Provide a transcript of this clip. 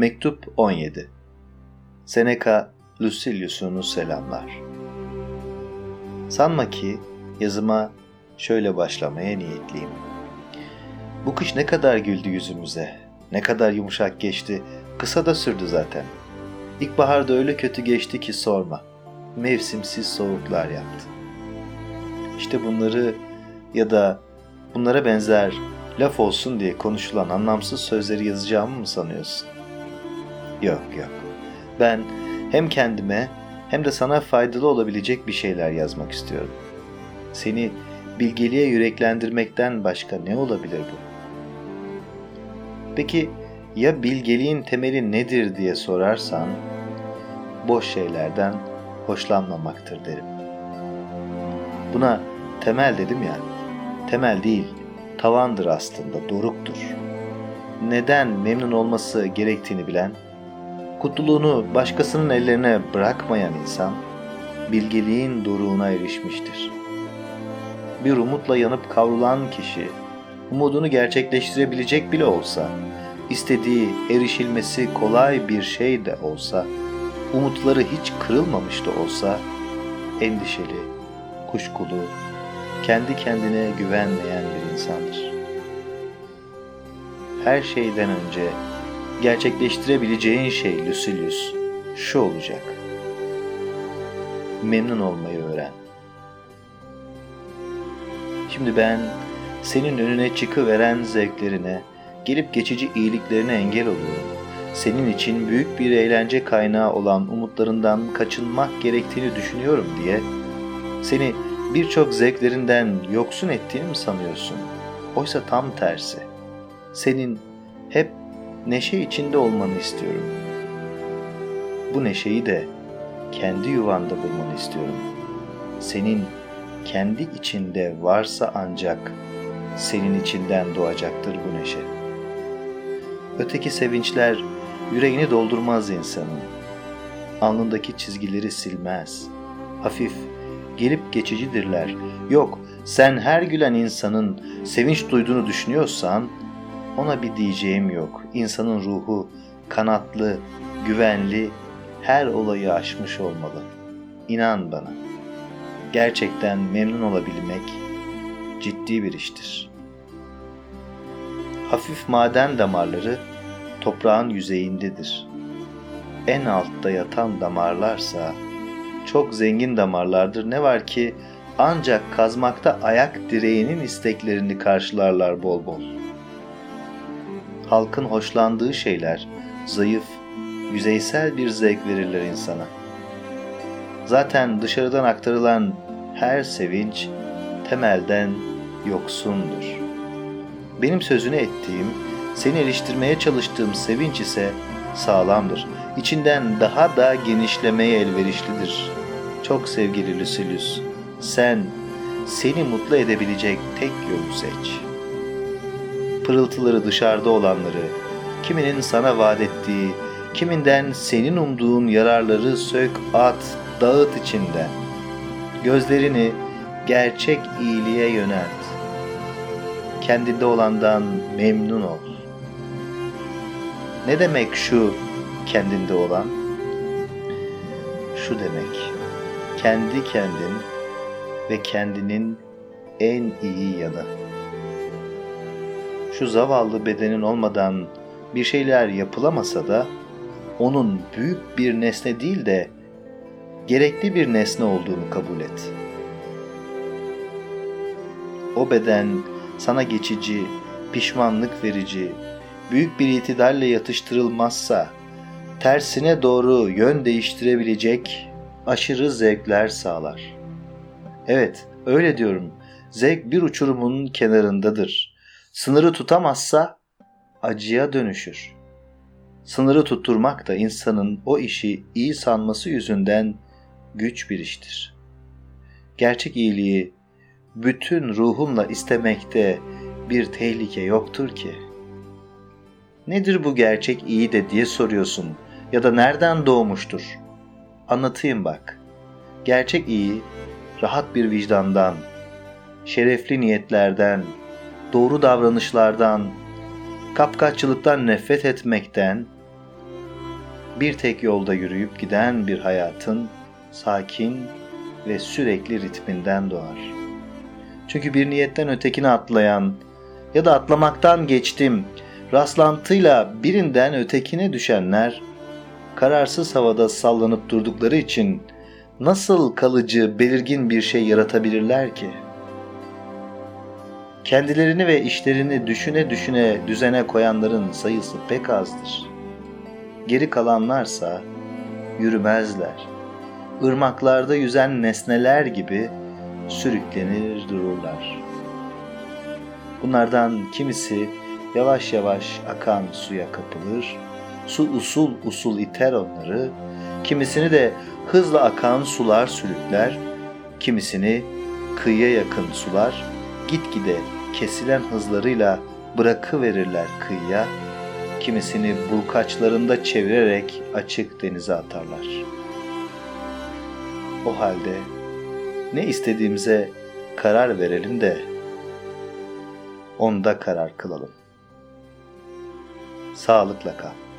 Mektup 17 Seneca Lucilius'unu selamlar. Sanma ki yazıma şöyle başlamaya niyetliyim. Bu kış ne kadar güldü yüzümüze, ne kadar yumuşak geçti, kısa da sürdü zaten. İlkbaharda öyle kötü geçti ki sorma. Mevsimsiz soğuklar yaptı. İşte bunları ya da bunlara benzer laf olsun diye konuşulan anlamsız sözleri yazacağımı mı sanıyorsun? Yok yok. Ben hem kendime hem de sana faydalı olabilecek bir şeyler yazmak istiyorum. Seni bilgeliğe yüreklendirmekten başka ne olabilir bu? Peki ya bilgeliğin temeli nedir diye sorarsan, boş şeylerden hoşlanmamaktır derim. Buna temel dedim ya, temel değil, tavandır aslında, doruktur. Neden memnun olması gerektiğini bilen, Kutluluğunu başkasının ellerine bırakmayan insan, bilgeliğin doruğuna erişmiştir. Bir umutla yanıp kavrulan kişi, umudunu gerçekleştirebilecek bile olsa, istediği erişilmesi kolay bir şey de olsa, umutları hiç kırılmamış da olsa, endişeli, kuşkulu, kendi kendine güvenmeyen bir insandır. Her şeyden önce gerçekleştirebileceğin şey Lucilius şu olacak. Memnun olmayı öğren. Şimdi ben senin önüne çıkıveren zevklerine, gelip geçici iyiliklerine engel oluyorum. Senin için büyük bir eğlence kaynağı olan umutlarından kaçınmak gerektiğini düşünüyorum diye seni birçok zevklerinden yoksun ettiğini mi sanıyorsun? Oysa tam tersi. Senin hep neşe içinde olmanı istiyorum. Bu neşeyi de kendi yuvanda bulmanı istiyorum. Senin kendi içinde varsa ancak senin içinden doğacaktır bu neşe. Öteki sevinçler yüreğini doldurmaz insanın. Alnındaki çizgileri silmez. Hafif, gelip geçicidirler. Yok, sen her gülen insanın sevinç duyduğunu düşünüyorsan ona bir diyeceğim yok. İnsanın ruhu kanatlı, güvenli, her olayı aşmış olmalı. İnan bana. Gerçekten memnun olabilmek ciddi bir iştir. Hafif maden damarları toprağın yüzeyindedir. En altta yatan damarlarsa çok zengin damarlardır. Ne var ki ancak kazmakta ayak direğinin isteklerini karşılarlar bol bol halkın hoşlandığı şeyler zayıf, yüzeysel bir zevk verirler insana. Zaten dışarıdan aktarılan her sevinç temelden yoksundur. Benim sözünü ettiğim, seni eleştirmeye çalıştığım sevinç ise sağlamdır. İçinden daha da genişlemeye elverişlidir. Çok sevgili Lucilius, sen seni mutlu edebilecek tek yolu seç.'' Pırıltıları dışarıda olanları, kiminin sana vaat ettiği, kiminden senin umduğun yararları sök at, dağıt içinden. Gözlerini gerçek iyiliğe yönelt. Kendinde olandan memnun ol. Ne demek şu kendinde olan? Şu demek, kendi kendin ve kendinin en iyi yanı şu zavallı bedenin olmadan bir şeyler yapılamasa da onun büyük bir nesne değil de gerekli bir nesne olduğunu kabul et. O beden sana geçici, pişmanlık verici, büyük bir itidalle yatıştırılmazsa tersine doğru yön değiştirebilecek aşırı zevkler sağlar. Evet, öyle diyorum. Zevk bir uçurumun kenarındadır Sınırı tutamazsa acıya dönüşür. Sınırı tutturmak da insanın o işi iyi sanması yüzünden güç bir iştir. Gerçek iyiliği bütün ruhumla istemekte bir tehlike yoktur ki. Nedir bu gerçek iyi de diye soruyorsun ya da nereden doğmuştur? Anlatayım bak. Gerçek iyi rahat bir vicdandan, şerefli niyetlerden, doğru davranışlardan, kapkaççılıktan nefret etmekten, bir tek yolda yürüyüp giden bir hayatın sakin ve sürekli ritminden doğar. Çünkü bir niyetten ötekine atlayan ya da atlamaktan geçtim rastlantıyla birinden ötekine düşenler kararsız havada sallanıp durdukları için nasıl kalıcı, belirgin bir şey yaratabilirler ki? Kendilerini ve işlerini düşüne düşüne düzene koyanların sayısı pek azdır. Geri kalanlarsa yürümezler. Irmaklarda yüzen nesneler gibi sürüklenir dururlar. Bunlardan kimisi yavaş yavaş akan suya kapılır, su usul usul iter onları, kimisini de hızla akan sular sürükler, kimisini kıyıya yakın sular gitgide kesilen hızlarıyla bırakıverirler kıyıya, kimisini bulkaçlarında çevirerek açık denize atarlar. O halde ne istediğimize karar verelim de onda karar kılalım. Sağlıkla kal.